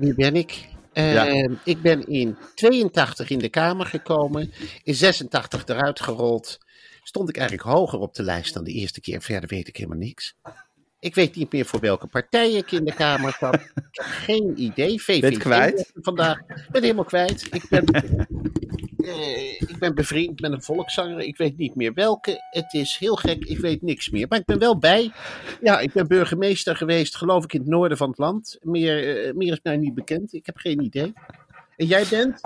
wie ben ik? Uh, Ja. Ik ben in 82 in de Kamer gekomen, in 86 eruit gerold. Stond ik eigenlijk hoger op de lijst dan de eerste keer. Verder weet ik helemaal niks. Ik weet niet meer voor welke partij ik in de Kamer heb geen idee. VVD kwijt? Vandaag. Ik ben helemaal kwijt. Ik ben, eh, ik ben bevriend met een volkszanger. Ik weet niet meer welke. Het is heel gek. Ik weet niks meer. Maar ik ben wel bij. Ja, ik ben burgemeester geweest, geloof ik, in het noorden van het land. Meer, eh, meer is mij niet bekend. Ik heb geen idee. En jij bent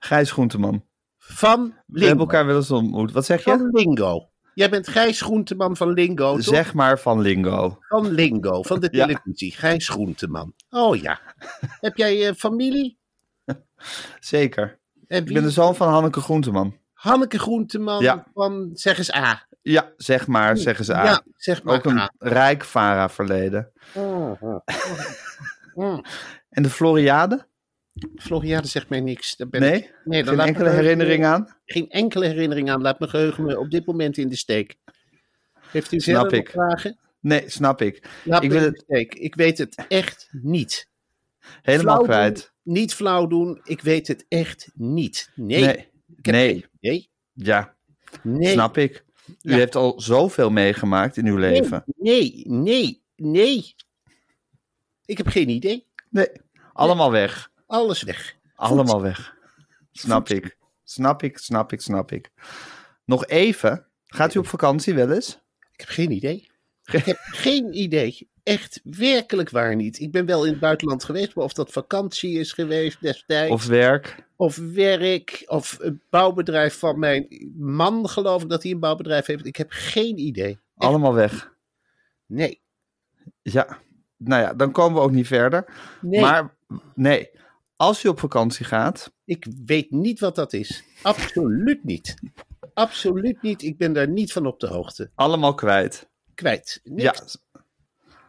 Gijs Groenteman. van We Lingo. hebben elkaar wel eens ontmoet. Wat zeg je? Van Lingo. Jij bent Gijs Groenteman van Lingo, toch? Zeg maar van Lingo. Van Lingo, van de Ja. televisie. Gijs Groenteman. Oh ja. heb jij eh, familie? Zeker. Ik ben de zoon van Hanneke Groenteman. Hanneke Groenteman Ja. van, zeg eens A. Ja, zeg maar, zeggen ze aan. Ja, zeg maar Ook een A. rijk VARA-verleden. Mhm. Mm. En de Floriade? Floriade zegt mij niks. Daar ben ik- Nee? nee dan Geen laat enkele herinnering aan? Geen enkele herinnering aan. Laat mijn geheugen me op dit moment in de steek. Heeft u ik. nog vragen? Nee, snap ik. Laat Ik wil de steek. Ik weet het echt niet. Helemaal Flauw kwijt. Doen, niet flauw doen. Ik weet het echt niet. Nee. Nee. Ik Nee. Ja, Nee. snap ik. U Ja. heeft al zoveel meegemaakt in uw leven. Nee, nee, nee. Ik heb geen idee. Nee, allemaal weg. Alles weg. Allemaal weg. Snap ik. Snap ik, snap ik, snap ik. Nog even. Gaat u op vakantie wel eens? Ik heb geen idee. Ik heb geen idee. Echt werkelijk waar niet. Ik ben wel in het buitenland geweest, maar of dat vakantie is geweest destijds. Of werk? of werk, of een bouwbedrijf van mijn man, geloof ik dat hij een bouwbedrijf heeft. Ik heb geen idee. Echt, Allemaal weg. nee. Ja. Nou ja, dan komen we ook niet verder. Nee, Maar nee, als u op vakantie gaat, ik weet niet wat dat is. Absoluut niet. Absoluut niet. Ik ben daar niet van op de hoogte. allemaal kwijt. Kwijt. Niks.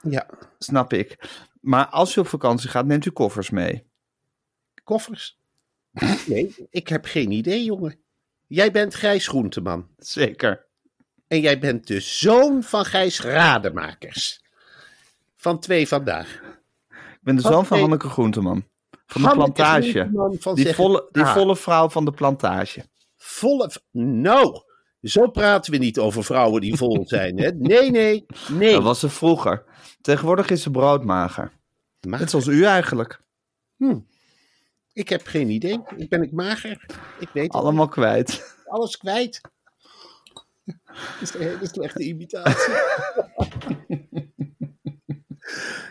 Ja, ja. snap ik. Maar als u op vakantie gaat, neemt u koffers mee. Koffers? Nee, ik heb geen idee, jongen. Jij bent Gijs Groenteman. Zeker. En jij bent de zoon van Gijs Rademakers. Van twee vandaag. Ik ben de zoon van. Hanneke Groenteman. Van de plantage. Van Die Zeggen volle, die A. volle vrouw van de plantage. Volle. Nou, zo praten we niet over vrouwen die vol zijn. Hè? Nee, nee, nee. Dat was ze vroeger. Tegenwoordig is ze broodmager. Net zoals u eigenlijk. ik heb geen idee. Ik ben ik mager. Ik weet het Allemaal kwijt. alles kwijt. Dat is een hele slechte imitatie.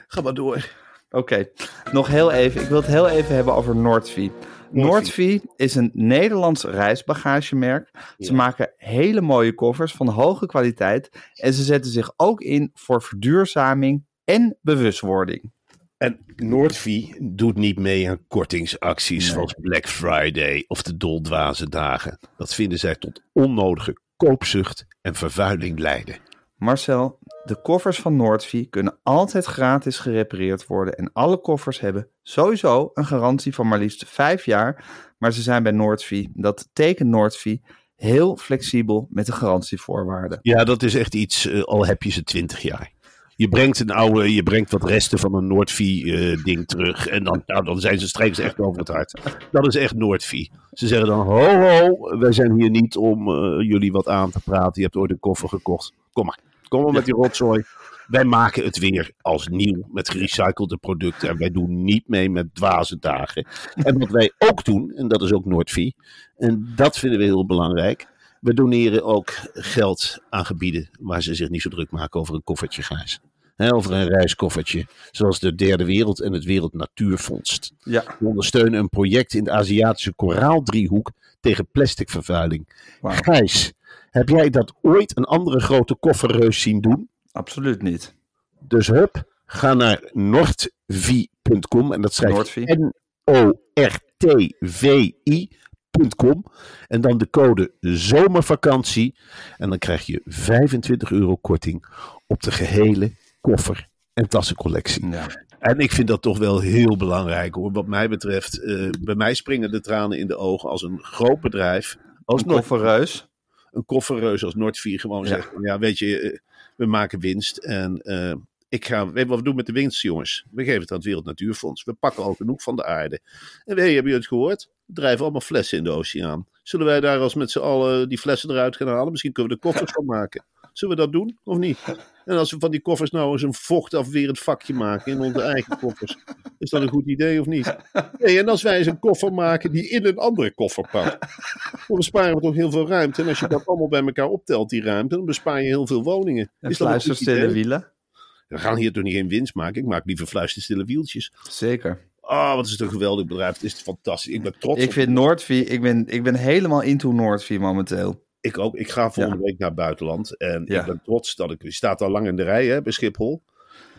Ga maar door. Oké, nog heel even. Ik wil het heel even hebben over Noordvie. Noordvie is een Nederlands reisbagagemerk. Ze Ja. maken hele mooie koffers van hoge kwaliteit. En ze zetten zich ook in voor verduurzaming en bewustwording. En Noordvie doet niet mee aan kortingsacties zoals Black Friday of de doldwaze dagen. Dat vinden zij tot onnodige koopzucht en vervuiling leiden. Marcel, de koffers van Noordvie kunnen altijd gratis gerepareerd worden. En alle koffers hebben sowieso een garantie van maar liefst vijf jaar. Maar ze zijn bij Noordvie, dat tekent Noordvie, heel flexibel met de garantievoorwaarden. Ja, dat is echt iets, eh, al heb je ze twintig jaar. Je brengt een oude, je brengt wat resten van een Noordvie-ding terug. En dan, nou, dan zijn ze straks echt over het hart. Dat is echt Noordvie. Ze zeggen dan: ho, ho, wij zijn hier niet om eh, jullie wat aan te praten. Je hebt ooit een koffer gekocht. Kom maar, kom maar met die rotzooi. Wij maken het weer als nieuw met gerecyclede producten. En wij doen niet mee met dwaze dagen. En wat wij ook doen, en dat is ook Noordvie. En dat vinden we heel belangrijk. We doneren ook geld aan gebieden waar ze zich niet zo druk maken over een koffertje gijs. Hè, over een reiskoffertje. Zoals de Derde Wereld en het Wereld Natuurfonds. Ja. We ondersteunen een project in de Aziatische koraaldriehoek tegen plasticvervuiling. Wauw. Gijs, heb jij dat ooit een andere grote kofferreus zien doen? Absoluut niet. Dus hup, ga naar nordvi.com en dat schrijf Noordvie. je N-O-R-T-V-I.com en dan de code zomervakantie en dan krijg je 25 euro korting op de gehele koffer- en tassencollectie. Ja. En ik vind dat toch wel heel belangrijk hoor. Wat mij betreft, eh, bij mij springen de tranen in de ogen als een groot bedrijf, als Een kofferreus. Een kofferreus als Noordvier gewoon Ja. zegt: Ja, weet je, eh, we maken winst. En eh, ik ga, weet je wat we doen met de winst, jongens? We geven het aan het Wereld Natuurfonds. We pakken al genoeg van de aarde. En hey, hebben jullie het gehoord? We drijven allemaal flessen in de oceaan. Zullen wij daar als met z'n allen die flessen eruit gaan halen? Misschien kunnen we er koffers van maken. Zullen we dat doen of niet? En als we van die koffers nou eens een vochtafwerend vakje maken in onze eigen koffers. Is dat een goed idee of niet? Nee, en als wij eens een koffer maken die in een andere koffer past. Dan besparen we toch heel veel ruimte. En als je dat allemaal bij elkaar optelt, die ruimte, dan bespaar je heel veel woningen. En Is dat een goed fluisterstille wielen. We gaan hier toch niet geen winst maken? Ik maak liever fluisterstille wieltjes. Zeker. Ah, wat is het een geweldig bedrijf. Het is fantastisch. Ik ben trots Ik op vind Noordvie, ik ben, ik ben helemaal into Noordvie momenteel. Ik ook. Ik ga volgende Ja. week naar het buitenland. En Ja. ik ben trots dat ik... Je staat al lang in de rij hè, bij Schiphol.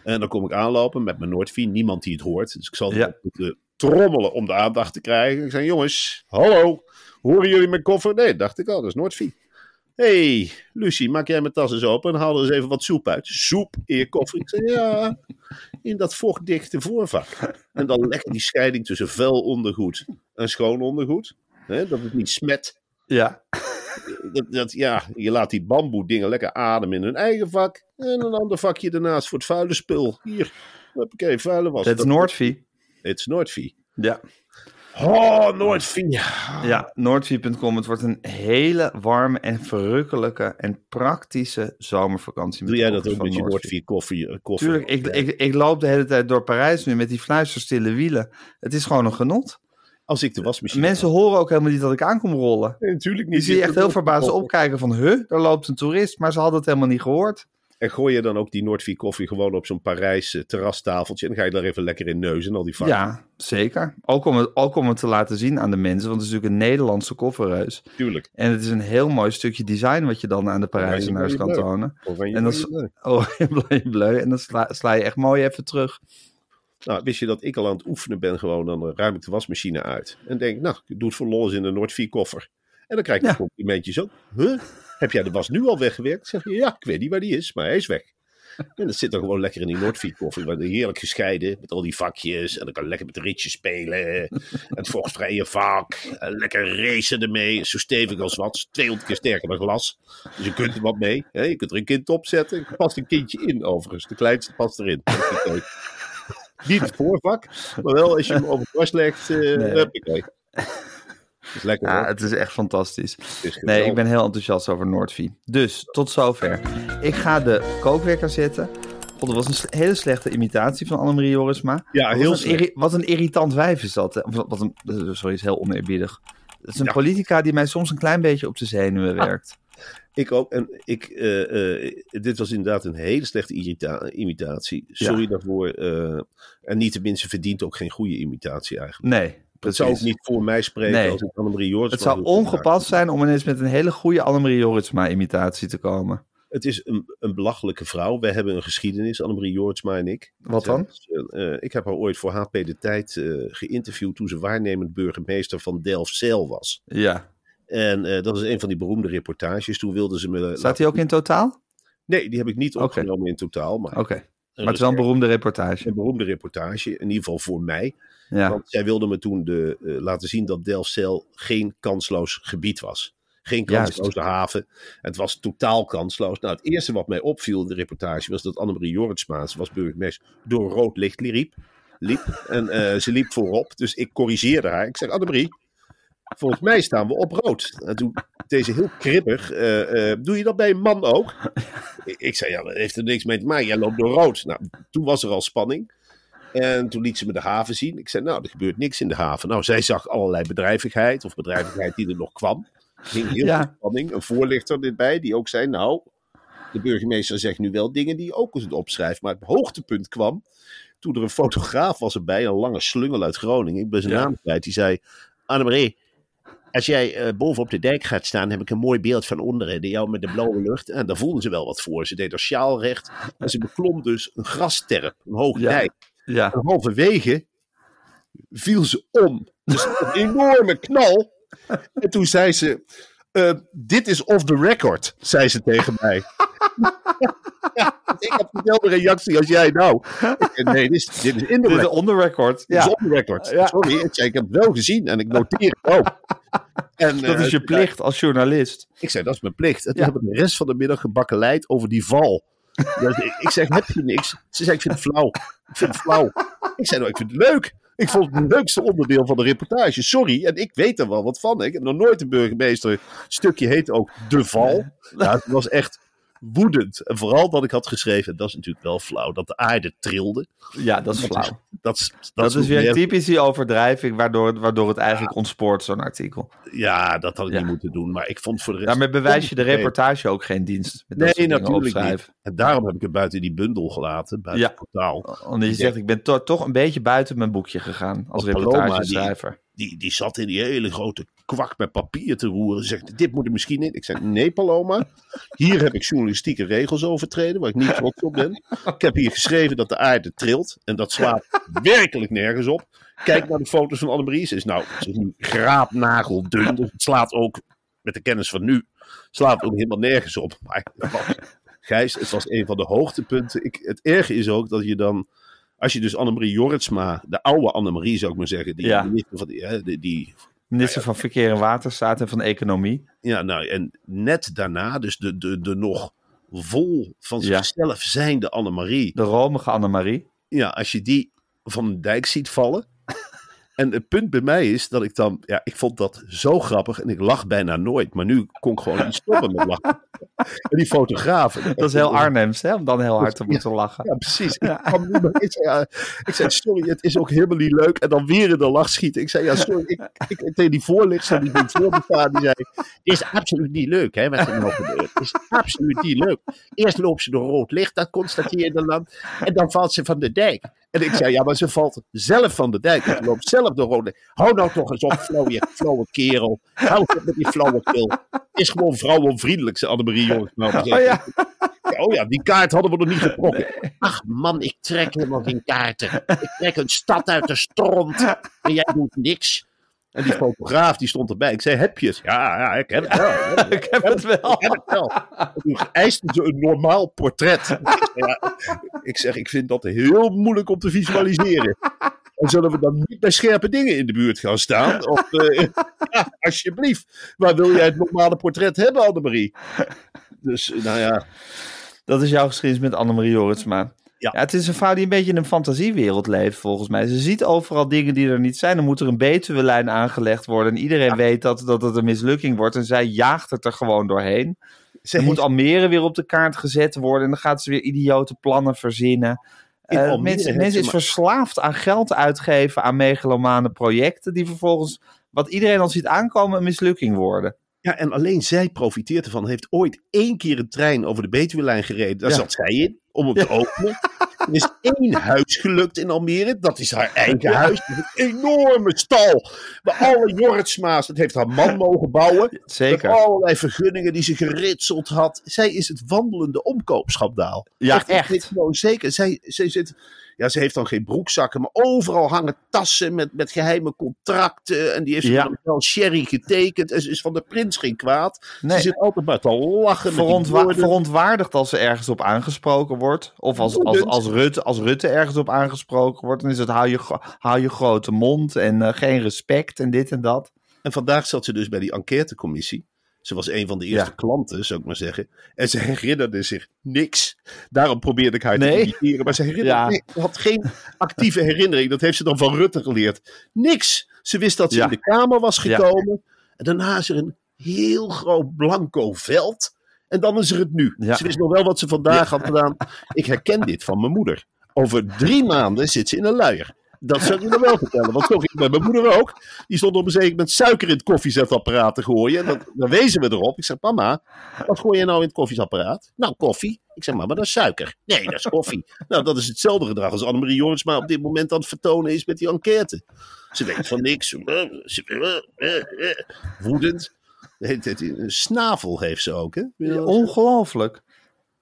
En dan kom ik aanlopen met mijn Noordvie. Niemand die het hoort. Dus ik zal Ja. moeten trommelen om de aandacht te krijgen. Ik zei, jongens, hallo. Horen jullie mijn koffer? Nee, dacht ik al. Dat is Noordvie. hey, Lucie, maak jij mijn tas eens open en haal er eens even wat soep uit. Soep in je koffer. Ik zei, ja, in dat vochtdichte voorvak. En dan lekker die scheiding tussen vuil ondergoed en schoon ondergoed. Hè, dat het niet smet. Ja. Dat, dat, ja, je laat die bamboe dingen lekker ademen in hun eigen vak. En een ander vakje daarnaast voor het vuile spul. Hier, oké, vuile was. Dat is Noordvie. Het is Noordvie. Ja. Oh, Noordvie. Ja, Noordvie.com. Het wordt een hele warme en verrukkelijke en praktische zomervakantie. Doe jij dat ook met je Noordvie koffie? eh, koffie? Tuurlijk, ik, ik, ik loop de hele tijd door Parijs nu met die fluisterstille wielen. Het is gewoon een genot. Als ik de wasmachine... Mensen horen ook helemaal niet dat ik aankom rollen. Nee, natuurlijk niet. Die zie je echt heel verbaasd opkijken van, huh, daar loopt een toerist. Maar ze hadden het helemaal niet gehoord. En gooi je dan ook die Noordvie koffie gewoon op zo'n Parijs eh, terrastafeltje. En dan ga je daar even lekker in neuzen, al die vakken. Ja, zeker. Ook om, het, ook om het te laten zien aan de mensen. Want het is natuurlijk een Nederlandse kofferreus. Tuurlijk. En het is een heel mooi stukje design wat je dan aan de Parijzenaars kan tonen. Oranje, En dan, oranje, oh, bleu. En dan sla, sla je echt mooi even terug. Nou, wist je dat ik al aan het oefenen ben gewoon, dan ruim ik de wasmachine uit. En denk, nou, ik doe het voor lol eens in de Noordvie koffer. En dan krijg ik Ja. complimentjes ook. Huh? Heb jij de was nu al weggewerkt? Zeg je, ja, ik weet niet waar die is, maar hij is weg. En dat zit dan gewoon lekker in die Noordvie koffer. Ik ben heerlijk gescheiden met al die vakjes. En dan kan ik lekker met de ritjes spelen. Het vochtvrije vak. Lekker racen ermee. Zo stevig als wat. 200 keer sterker dan glas. Dus je kunt er wat mee. Je kunt er een kind op zetten. Er past een kindje in overigens. De kleinste past erin. Niet het voorvak, maar wel als je hem over het dwars legt. Nee. Dat is lekker Ja, hoor. het is echt fantastisch. Is Nee, ik ben heel enthousiast over Noordvie. Dus, tot zover. Ik ga de kookwekker zetten. God, dat was een hele slechte imitatie van Annemarie Jorisma. Ja, Wat heel een Wat een irritant wijf is dat. hè. Wat een, sorry, is heel oneerbiedig. Het is een Ja. politica die mij soms een klein beetje op de zenuwen werkt. Ik ook. En ik, eh, eh, dit was inderdaad een hele slechte imitatie. Sorry Ja. daarvoor. eh, en niet tenminste verdient ook geen goede imitatie eigenlijk. Nee, Het precies. zou ook niet voor mij spreken Nee. als ik Annemarie Joris Het zou ongepast zijn om ineens met een hele goede Annemarie Joritsma imitatie te komen. Het is een, een belachelijke vrouw. Wij hebben een geschiedenis, Annemarie Jortsma en ik. Wat dan? Ik heb haar ooit voor HP De Tijd geïnterviewd toen ze waarnemend burgemeester van Delfzijl was. Ja. En eh, dat is een van die beroemde reportages. Toen wilden ze me... Staat hij ook in totaal? Nee, die heb ik niet opgenomen in totaal. Maar Oké. Maar het is wel een beroemde reportage. een beroemde reportage, in ieder geval voor mij. Ja. Want zij wilde me toen de, eh, laten zien dat Delfzijl geen kansloos gebied was. Geen kansloze haven. Het was totaal kansloos. Nou, het eerste wat mij opviel in de reportage was dat Annemarie Jorritsma, ze was burgemeester, door rood licht liep. liep en eh, ze liep voorop. Dus ik corrigeerde haar. Ik zeg, Annemarie, volgens mij staan we op rood. En toen deze heel kribbig, eh, eh, doe je dat bij een man ook? ik, zei, ja, dat heeft er niks mee te maken. Jij loopt door rood. Nou, toen was er al spanning. En toen liet ze me de haven zien. Ik zei, nou, er gebeurt niks in de haven. Nou, zij zag allerlei bedrijvigheid, of bedrijvigheid die er nog kwam. Er ging heel Ja. veel spanning. Een voorlichter erbij, die ook zei, nou, de burgemeester zegt nu wel dingen die je ook eens opschrijft. Maar het hoogtepunt kwam toen er een fotograaf was erbij, een lange slungel uit Groningen. Ik ben zijn Ja. naam kwijt. Die zei, Annemarie, als jij eh, boven op de dijk gaat staan, heb ik een mooi beeld van onderen. Die jou met de blauwe lucht. En daar voelden ze wel wat voor. Ze deed haar sjaal recht. En ze beklom dus een grasterp, een hoge Ja. dijk. Ja. En halverwege viel ze om. Dus een enorme knal. En toen zei ze: eh, Dit is off the record, zei ze tegen mij. ja, ik had dezelfde reactie als jij nou. Nee, dit is, dit is in de Dit is record. on the record. Dit is on the record. Ja. Sorry, ik zei: Ik heb het wel gezien en ik noteer het ook. En, Dat eh, is je plicht als journalist. ik zei, dat is mijn plicht. En toen hebben we de rest van de middag gebakkeleid over die val. Dus ik, ik zeg, heb je niks? Ze zei, ik vind het flauw. Ik vind het flauw. Ik zei, nou, ik vind het leuk. Ik vond het het leukste onderdeel van de reportage. Sorry, en ik weet er wel wat van. Ik heb nog nooit een burgemeester. Stukje heet ook De Val. Ja, het was echt woedend. En vooral dat ik had geschreven, en dat is natuurlijk wel flauw, dat de aarde trilde. Ja, dat is flauw. Dat, is- dat, Dat is weer een typische overdrijving, waardoor, het- waardoor het eigenlijk ontspoort, zo'n artikel. Ja, dat had ik Ja. niet moeten doen. Maar ik vond voor de rest... Daarmee bewijs je de reportage ook geen dienst. Nee, natuurlijk niet. En daarom heb ik het buiten die bundel gelaten, buiten Ja. het portaal. Omdat je zegt, ik ben to- toch een beetje buiten mijn boekje gegaan als reportageschrijver. die, die zat in die hele grote kwak met papier te roeren. Ze zegt, dit moet er misschien in. Ik zei, nee Paloma, hier heb ik journalistieke regels overtreden, waar ik niet trots op ben. Ik heb hier geschreven dat de aarde trilt en dat slaat werkelijk nergens op. Kijk naar de foto's van Annemarie. Ze is nou, ze is nu graapnageldun, dus het slaat ook, met de kennis van nu, slaat het ook helemaal nergens op. Maar Gijs, het was een van de hoogtepunten. Ik, het erge is ook dat je dan, als je dus Annemarie Jorritsma, de oude Annemarie zou ik maar zeggen, die, Ja. die, die Minister van Verkeer en Waterstaat en van Economie. ja, nou, en net daarna, dus de, de, de nog vol van zichzelf zijnde Annemarie. De romige Annemarie. Ja, als je die van de dijk ziet vallen. En het punt bij mij is dat ik dan, ja, ik vond dat zo grappig en ik lach bijna nooit. Maar nu kon ik gewoon niet stoppen met lachen. En die fotograaf. Dat is heel Arnhems, hè, om dan heel hard te moeten lachen. Ja, precies. Ik, kwam niet meer- ik, zei, ja, ik zei, sorry, het is ook helemaal niet leuk. En dan weer in de lach schieten. Ik zei, ja, sorry. Ik, ik, tegen die voorlichter die ging voor me staan, die zei... Het is absoluut niet leuk, hè, wat er nou gebeurt. Het is absoluut niet leuk. Eerst loopt ze door rood licht, dat constateerde dan. En dan valt ze van de dijk. En ik zei, ja, maar ze valt zelf van de dijk. Ze loopt zelf door licht. Hou nou toch eens op, flauwe, flauwe kerel. Hou op met die flauwe kil. Is gewoon vrouwenvriendelijk, zei Annemarie Jongens. Nou, Oh ja, Ja, Oh ja, die kaart hadden we nog niet getrokken. Ach man, ik trek helemaal geen kaarten. Ik trek een stad uit de stront. En jij doet niks. En die fotograaf die stond erbij. Ik zei, heb je het? Ja, ja, ik heb het wel. Ik heb het wel. ik heb het wel. En Toen eiste ze een normaal portret. Ik zeg, ja, ik zeg, ik vind dat heel moeilijk om te visualiseren. En zullen we dan niet bij scherpe dingen in de buurt gaan staan? Of, eh, ja, alsjeblieft. Waar wil jij het normale portret hebben, Annemarie? Dus, nou ja. Dat is jouw geschiedenis met Annemarie Jorritsma. Ja. het is een vrouw die een beetje in een fantasiewereld leeft, volgens mij. Ze ziet overal dingen die er niet zijn. Dan moet er een Betuwe-lijn aangelegd worden. En iedereen weet dat, dat het een mislukking wordt. En zij jaagt het er gewoon doorheen. Ze Er moet heeft- Almere weer op de kaart gezet worden. En dan gaat ze weer idiote plannen verzinnen. In Eh, mensen heeft mensen is verslaafd aan geld uitgeven aan megalomane projecten. Die vervolgens, wat iedereen al ziet aankomen, een mislukking worden. Ja, en alleen zij profiteert ervan. Heeft ooit één keer een trein over de Betuwe-lijn gereden. Daar Ja. zat zij in, om hem te openen. Er is één huis gelukt in Almere. Dat is haar eigen huis. Met een enorme stal. Waar alle Jorritsma's, dat heeft haar man mogen bouwen. Zeker. Met allerlei vergunningen die ze geritseld had. Zij is het wandelende omkoopschapdaal. Ja, echt. weet gewoon zeker. Zij, zij zit, ja, ze heeft dan geen broekzakken, maar overal hangen tassen met, met geheime contracten. En die heeft ze Ja. wel sherry getekend. En ze is van de prins geen kwaad. Nee. Ze zit altijd maar te lachen. Verontwa- verontwaardigd als ze ergens op aangesproken wordt. Of als, als, als, Rutte, als Rutte ergens op aangesproken wordt. Dan is het hou je, hou je grote mond en eh, geen respect en dit en dat. En vandaag zat ze dus bij die enquêtecommissie. Ze was een van de eerste Ja. klanten, zou ik maar zeggen. En ze herinnerde zich niks. Daarom probeerde ik haar Nee. te imiteren. Maar ze herinnerde, Ja. nee, had geen actieve herinnering. Dat heeft ze dan van Rutte geleerd. Niks. Ze wist dat ze Ja. in de kamer was gekomen. En daarna is er een heel groot blanco veld. En dan is er het nu. Ze wist nog wel wat ze vandaag had gedaan. Ik herken dit van mijn moeder. Over drie maanden zit ze in een luier. Dat zou ik je nog wel vertellen. Want zo ging het met mijn moeder ook. Die stond op een zeker moment suiker in het koffiezetapparaat te gooien. En dan, dan wezen we erop. Ik zeg, mama, wat gooi je nou in het koffiezetapparaat? Nou, koffie. Ik zeg, mama, dat is suiker. Nee, dat is koffie. nou, dat is hetzelfde gedrag als Annemarie Jorisma op dit moment aan het vertonen is met die enquête. Ze weet van niks. Woedend. Een snavel heeft ze ook, hè? Ja, ongelooflijk.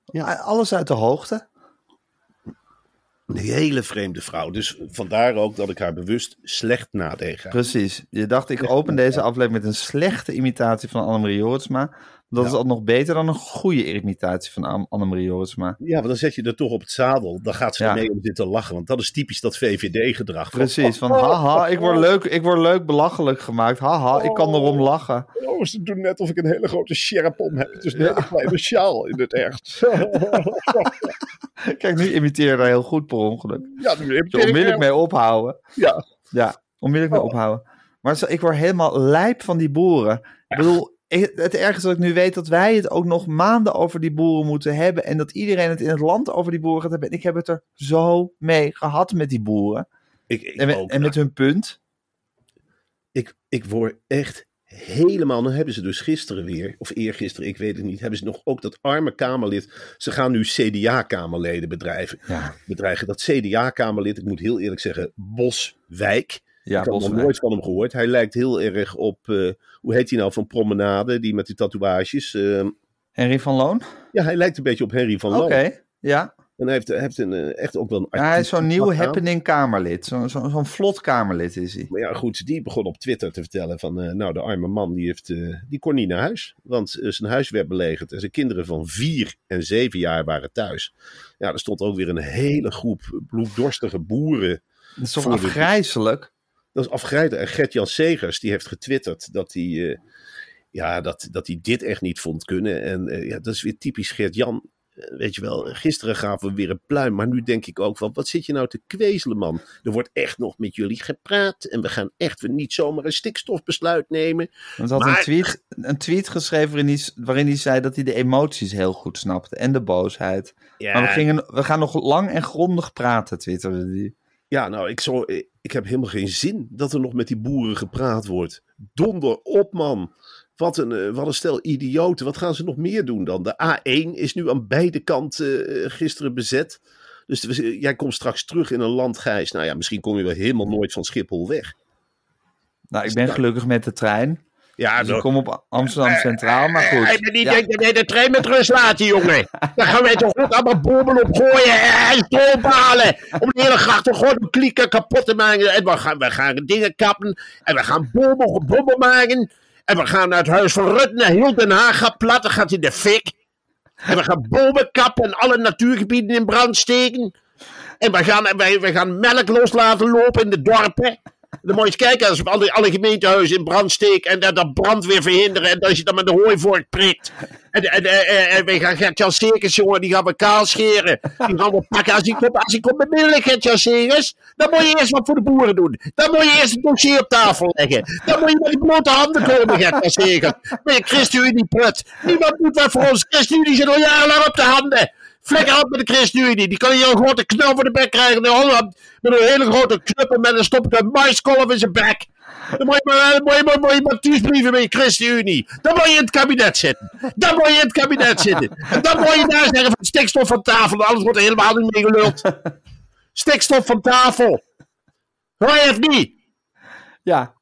Ja. Alles uit de hoogte. Een hele vreemde vrouw. Dus vandaar ook dat ik haar bewust slecht nadeed. Precies. Je dacht, ik open deze aflevering met een slechte imitatie van Annemarie Joritsma. Dat is al nog beter dan een goede imitatie van Anne- Annemarie Joritsma. Ja, maar dan zet je er toch op het zadel. Dan gaat ze Ja. ermee om zitten lachen. Want dat is typisch dat VVD-gedrag. Precies, van haha, ik word leuk, ik word leuk belachelijk gemaakt. Haha, ik kan erom lachen. Oh, ze doen net of ik een hele grote sjerp om heb. Is een hele kleine sjaal in het echt. Kijk, nu imiteer je daar heel goed per ongeluk. ja, nu Zo onmiddellijk mee ophouden. Ja. Ja, onmiddellijk mee ophouden. Maar ik word helemaal lijp van die boeren. Ik bedoel, ik- het ergste dat ik nu weet dat wij het ook nog maanden over die boeren moeten hebben. En dat iedereen het in het land over die boeren gaat hebben. En ik heb het er zo mee gehad met die boeren. Ik, ik, En met, ook. en met hun punt. ik, ik word echt helemaal. Dan hebben ze dus gisteren weer, of eergisteren, ik weet het niet. Hebben ze nog ook dat arme Kamerlid. Ze gaan nu CDA-Kamerleden bedrijven. Ja, bedreigen. Dat CDA-Kamerlid, ik moet heel eerlijk zeggen, Boswijk. Ja ik had nog nooit van hem gehoord. Hij lijkt heel erg op, eh, hoe heet hij nou, van Promenade, die met die tatoeages. eh, Henry van Loon? ja, hij lijkt een beetje op Henry van Oké, Loon. ja. En hij heeft, hij heeft een, eh, echt ook wel een ja. Hij is zo'n nieuw happening Kamerlid. Zo'n zo, zo'n vlot Kamerlid is hij. Maar ja, goed, die begon op Twitter te vertellen van, eh, nou, de arme man, die, heeft, die kon niet naar huis. Want zijn huis werd belegerd en zijn kinderen van vier en zeven jaar waren thuis. Ja, er stond ook weer een hele groep bloeddorstige boeren Dat is toch afgrijzelijk? Dat is afgrijzelijk. En Gert-Jan Segers, die heeft getwitterd dat hij, eh, ja, dat, dat hij dit echt niet vond kunnen. En eh, ja, dat is weer typisch Gert-Jan. Eh, Weet je wel, gisteren gaven we weer een pluim. Maar nu denk ik ook van, wat zit je nou te kwezelen, man? Er wordt echt nog met jullie gepraat. En we gaan echt weer niet zomaar een stikstofbesluit nemen. Want had Maar- een, tweet, een tweet geschreven waarin hij, waarin hij zei dat hij de emoties heel goed snapte. En de boosheid. Ja, Maar we, gingen, we gaan nog lang en grondig praten, twitterde hij. Ja nou, ik, zo, eh, ik heb helemaal geen zin dat er nog met die boeren gepraat wordt. Donder op, man. Wat een, eh, wat een stel idioten. Wat gaan ze nog meer doen dan? De A1 is nu aan beide kanten eh, gisteren bezet. Dus we- jij komt straks terug in een land, Gijs. Nou ja, misschien kom je wel helemaal nooit van Schiphol weg. Nou, ik ben gelukkig met de trein. Ja, Dus ik kom op Amsterdam Centraal, maar goed. Hij niet Ja. denkt dat hij de trein met rust laten, jongen. Dan gaan wij toch ook allemaal bommen opgooien en stroompalen. Om de hele gracht gewoon een klieken kapot te maken. En we gaan, we gaan dingen kappen. En we gaan bommen, bommen maken. En we gaan naar het huis van Rutte naar heel Den Haag gaan plat. Dan gaat in de fik. En we gaan bomen kappen en alle natuurgebieden in brand steken. En we gaan, wij, we gaan melk los laten lopen in de dorpen. Dan moet je eens kijken als alle, alle gemeentehuizen in brand steken en dat, dat brand weer verhinderen. En als je dan met de hooivork prikt. En, en, en, en, we gaan Gert-Jan jongen, die gaan we kaal scheren. Die gaan we pakken als hij komt, als hij komt met middelen, Gert-Jan. Dan moet je eerst wat voor de boeren doen. Dan moet je eerst het dossier op tafel leggen. Dan moet je met die blote handen komen, Gert-Jan Segers. Je ChristenUnie prut. Niemand doet wat voor ons. ChristenUnie zit al jarenlang op de handen. Flikker op met de ChristenUnie. Die kan hier een grote knal voor de bek krijgen in Holland. Met een hele grote knuppel met een stopje maiskolf in zijn bek. Dan moet je maar, moet je maar, moet je maar thuisbrieven met je ChristenUnie. Dan moet je in het kabinet zitten. Dan moet je in het kabinet zitten. En dan moet je daar zeggen van stikstof van tafel. Alles wordt er helemaal niet mee geluld. Stikstof van tafel. Hoor je het niet? Ja,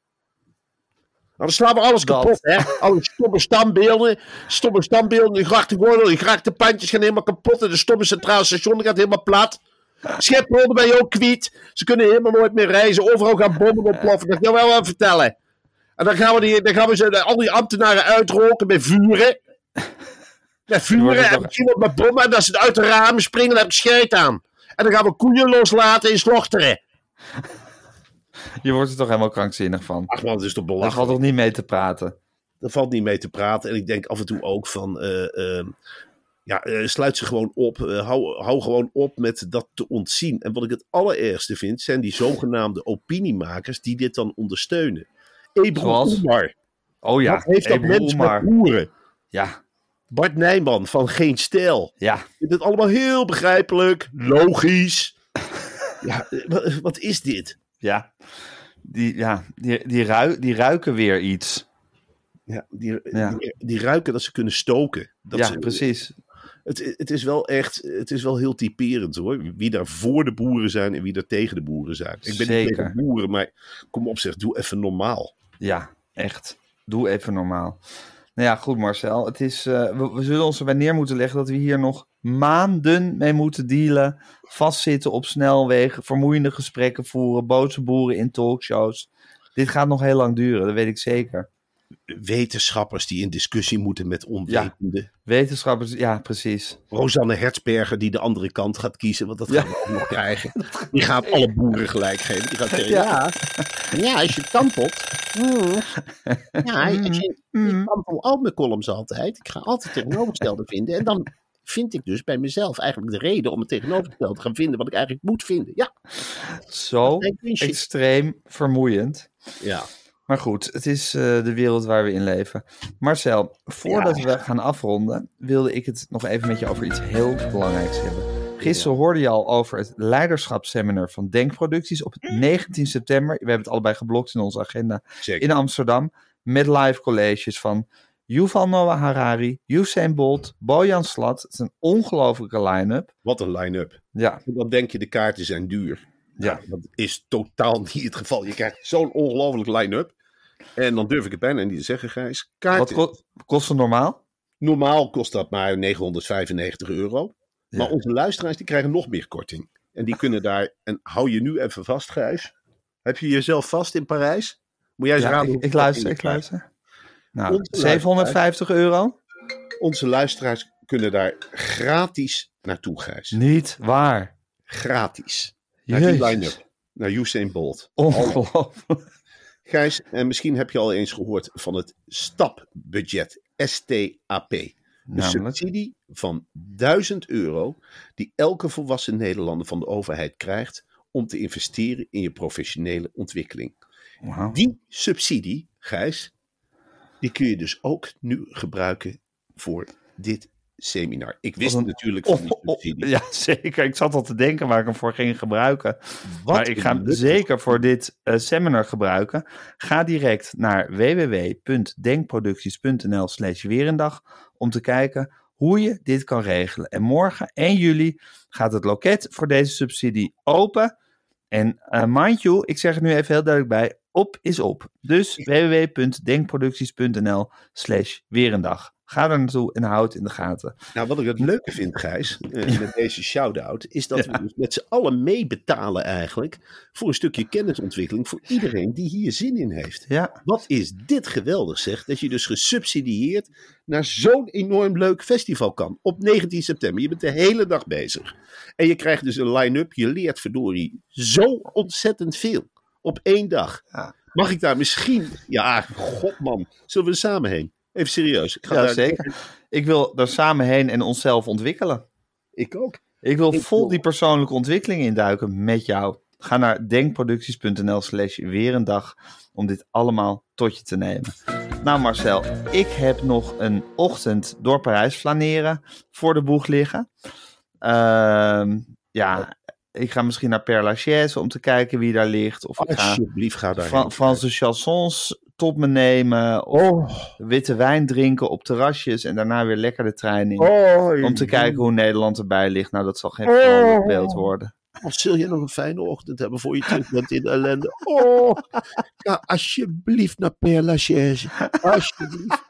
dan slaan we alles Dat. kapot, hè? Alle stomme standbeelden, stomme standbeelden, die grachtengordel, die grachtenpandjes gaan helemaal kapot. En de stomme centraal station gaat helemaal plat. Schiphol, daar ben je ook kwiet. Ze kunnen helemaal nooit meer reizen. Overal gaan bommen ontploffen. Dat kan ik wel wel vertellen. En dan gaan we, die, dan gaan we ze, al die ambtenaren uitroken met vuren. Met vuren en wat met bommen. En als ze uit de ramen springen, dan heb ik scheet aan. En dan gaan we koeien loslaten in slochteren. Je wordt er toch helemaal krankzinnig van. Ach man, dat is toch Daar belachelijk. valt toch niet mee te praten. Daar valt niet mee te praten. En ik denk af en toe ook van. eh, eh, ja, eh, sluit ze gewoon op. Eh, hou, hou gewoon op met dat te ontzien. En wat ik het allerergste vind, zijn die zogenaamde opiniemakers die dit dan ondersteunen. Ebro Zoals? Umar. Oh ja, Wat heeft dat mens met boeren? Ja, Bart Nijman van Geen Stijl. ja. Ik vind het allemaal heel begrijpelijk, logisch. Ja, wa- wat is dit? Ja, die, ja, die, die, die ruiken weer iets. Ja, die, Ja. Die, die ruiken dat ze kunnen stoken. Dat ja, ze- precies. Het, het is wel echt, het is wel heel typerend hoor. Wie daar voor de boeren zijn en wie daar tegen de boeren zijn. Ik ben Zeker. niet tegen boeren, maar kom op zeg, doe even normaal. Ja, echt. Doe even normaal. Nou ja, goed Marcel. Het is, eh, we, we zullen ons erbij neer moeten leggen dat we hier nog maanden mee moeten dealen. Vastzitten op snelwegen, vermoeiende gesprekken voeren, boze boeren in talkshows. Dit gaat nog heel lang duren, dat weet ik zeker. Wetenschappers die in discussie moeten met onwetenden. Wetenschappers, ja, precies. Rosanne Hertzberger die de andere kant gaat kiezen, want dat Ja. gaan we ook nog krijgen. Die gaat alle boeren gelijk geven. Die gaat zeggen, ja, ja als je kampelt. mm, ja, als je, ik kampel al mijn columns altijd. Ik ga altijd tegenovergestelde vinden. En dan vind ik dus bij mezelf eigenlijk de reden om het tegenovergestelde te gaan vinden wat ik eigenlijk moet vinden. Ja, Zo extreem vermoeiend. ja. Maar goed, het is eh, de wereld waar we in leven. Marcel, voordat we gaan afronden, wilde ik het nog even met je over iets heel belangrijks hebben. Gisteren hoorde je al over het leiderschapsseminar van Denkproducties op 19 september. We hebben het allebei geblokt in onze agenda in Amsterdam. Met live colleges van Yuval Noah Harari, Usain Bolt, Bojan Slat. Het is een ongelofelijke line-up. Wat een line-up. Ja, dan denk je de kaarten zijn duur. Ja. Nou, dat is totaal niet het geval. Je krijgt zo'n ongelofelijk line-up. En dan durf ik het bijna niet te zeggen, Gijs. Kaarten, wat ko- kost het normaal? normaal kost dat maar 995 euro. Ja. Maar onze luisteraars die krijgen nog meer korting. En die kunnen daar, en hou je nu even vast, Gijs. Heb je jezelf vast in Parijs? Moet jij eens Ja, raden ik, luister, ik luister. Nou, Onze 750 euro? Onze luisteraars kunnen daar gratis naartoe, Gijs. Niet waar. Gratis. Naar die line-up. Naar Usain Bolt. Ongelooflijk. Gijs, en misschien heb je al eens gehoord van het stapbudget, STAP. Een Namelijk? subsidie van 1000 euro die elke volwassen Nederlander van de overheid krijgt om te investeren in je professionele ontwikkeling. Die subsidie, Gijs, die kun je dus ook nu gebruiken voor dit seminar. Ik wist een- natuurlijk van die subsidie. ja, zeker. Ik zat al te denken waar ik hem voor ging gebruiken. Wat maar ik ga hem zeker voor dit eh, seminar gebruiken. Ga direct naar www.denkproducties.nl slash weerendag om te kijken hoe je dit kan regelen. En morgen 1 juli gaat het loket voor deze subsidie open. En eh, mind you, ik zeg het nu even heel duidelijk bij, op is op. Dus www.denkproducties.nl slash. Ga er naartoe en houd het in de gaten. Nou, wat ik het leuke vind, Gijs, eh, met deze shout-out, is dat we dus met z'n allen meebetalen eigenlijk voor een stukje kennisontwikkeling voor iedereen die hier zin in heeft. Ja, Wat is dit geweldig, zeg, dat je dus gesubsidieerd naar zo'n enorm leuk festival kan. Op 19 september. Je bent de hele dag bezig. En je krijgt dus een line-up. Je leert verdorie zo ontzettend veel. Op één dag. Ja. Mag ik daar misschien... Ja, god man. Zullen we er samen heen? Even serieus. Ik ga ja daar- zeker. Ik wil er samen heen en onszelf ontwikkelen. Ik ook. Ik wil Ik vol wil- die persoonlijke ontwikkeling induiken met jou. Ga naar denkproducties.nl slash weer een dag om dit allemaal tot je te nemen. Nou Marcel, ik heb nog een ochtend door Parijs flaneren voor de boeg liggen. Ehm, ja, ik ga misschien naar Père Lachaise om te kijken wie daar ligt. Of ik ga Alsjeblieft, ga daar. Fra- Franse chansons tot me nemen. Of Oh, witte wijn drinken op terrasjes en daarna weer lekker de trein in. oh, Om te kijken hoe Nederland erbij ligt. Nou, dat zal geen vrolijk beeld worden. Of zul je nog een fijne ochtend hebben voor je terug bent in de ellende? Oh, ga alsjeblieft naar Père Lachaise. Alsjeblieft.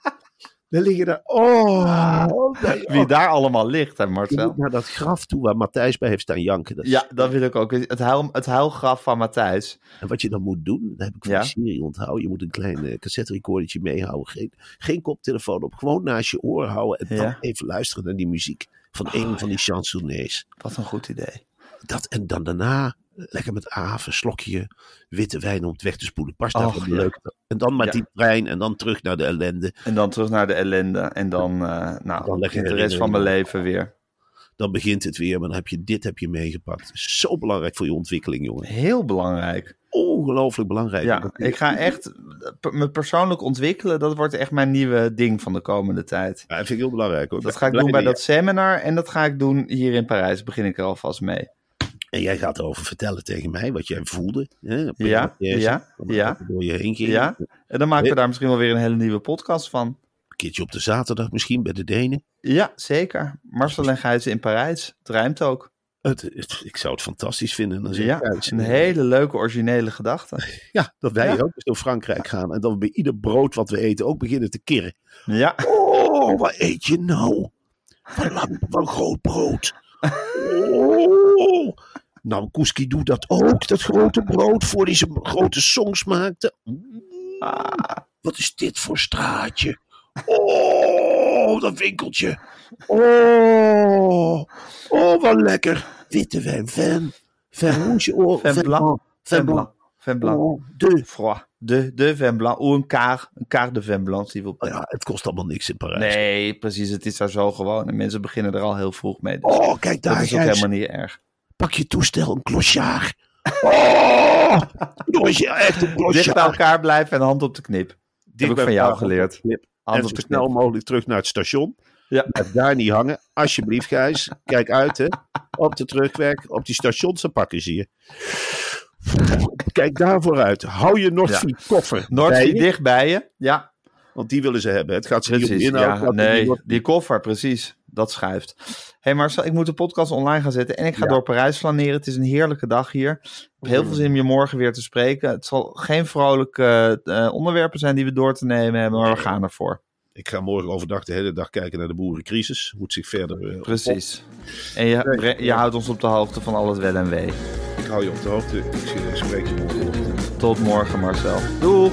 Dan lig je daar. Oh, nee, Wie oh. daar allemaal ligt, hè Marcel? naar dat graf toe waar Matthijs bij heeft staan janken. Dat is- Ja, dat wil ik ook. Het, huil, het huilgraf van Matthijs. En wat je dan moet doen, dat heb ik van Ja. de serie onthouden. Je moet een klein eh, cassette recordertje meehouden. Geen, geen koptelefoon op. Gewoon naast je oor houden. En dan even luisteren naar die muziek van een van die chansonnees. Wat een goed idee. Dat, en dan daarna lekker met Aaf, een slokje witte wijn om het weg te spoelen. Pas daar van ja. leuk. En dan met Ja. die trein en dan terug naar de ellende. En dan terug naar de ellende. En dan, eh nou, Dan begint de rest van mijn leven weer. Dan begint het weer, maar dan heb je dit heb je meegepakt. Zo belangrijk voor je ontwikkeling, jongen. Heel belangrijk. Ongelooflijk belangrijk. Ja, ik ga echt me persoonlijk ontwikkelen. Dat wordt echt mijn nieuwe ding van de komende tijd. Ja, dat vind ik heel belangrijk. Hoor. Dat ga ik doen bij dat seminar en dat ga ik doen hier in Parijs. Begin ik er alvast mee. En jij gaat erover vertellen tegen mij wat jij voelde. Hè, op Ja, je ja, ja. door je heen ging. Ja, en dan maken we daar misschien wel weer een hele nieuwe podcast van. Een keertje op de zaterdag misschien bij de Denen. Ja, zeker. Marcel en Gijzen in Parijs. Het rijmt ook. Het, het- ik zou het fantastisch vinden. Dan Ja, thuis, een hele leuke originele gedachte. Ja, dat wij Ja. ook eens door Frankrijk gaan. En dat we bij ieder brood wat we eten ook beginnen te kirren. Ja, Oh, wat eet je nou? Wat, lang, wat groot brood. Oh. Nou, Koeski doet dat ook, dat grote brood, voor hij zijn grote songs maakte. Ah, wat is dit voor straatje? Oh, dat winkeltje. Oh, oh wat lekker. Witte wijn, vin. Vin rouge, oh, Vin blanc. Vin blanc. blanc. Vin blanc. Oh, de. Froid. De, de vin blanc. Ou een quart. Een quart de vin blanc, Oh ja, het kost allemaal niks in Parijs. Nee, precies. Het is daar zo gewoon. En mensen beginnen er al heel vroeg mee. Dus Oh, kijk daar, dat is ook helemaal niet erg. Pak je toestel, een clochard. Oh, echt een Dicht bij elkaar blijven en hand op de knip. Dicht ik bij van jou geleerd. Hand En op zo de snel mogelijk terug naar het station. Ja. Blijf daar niet hangen. Alsjeblieft, Gijs. Kijk uit, hè. Op de terugweg. Op die stations, pakken ze je. Kijk daar vooruit. Hou je Noordvliet koffer bij Noordzee je, dicht bij je. Ja, Want die willen ze hebben. Het gaat ze niet om inhoud. Ja, nee, die die koffer, precies. Dat schuift. Hé hey Marcel, ik moet de podcast online gaan zetten en ik ga door Parijs flaneren. Het is een heerlijke dag hier. Ik heb heel veel zin om je morgen weer te spreken. Het zal geen vrolijke eh, onderwerpen zijn die we door te nemen hebben, maar we gaan ervoor. Ik ga morgen overdag de hele dag kijken naar de boerencrisis. Moet zich verder... eh, Precies. En je, je houdt ons op de hoogte van al het wel en wee. Ik hou je op de hoogte. Ik spreek je morgen. Tot morgen Marcel. Doeg!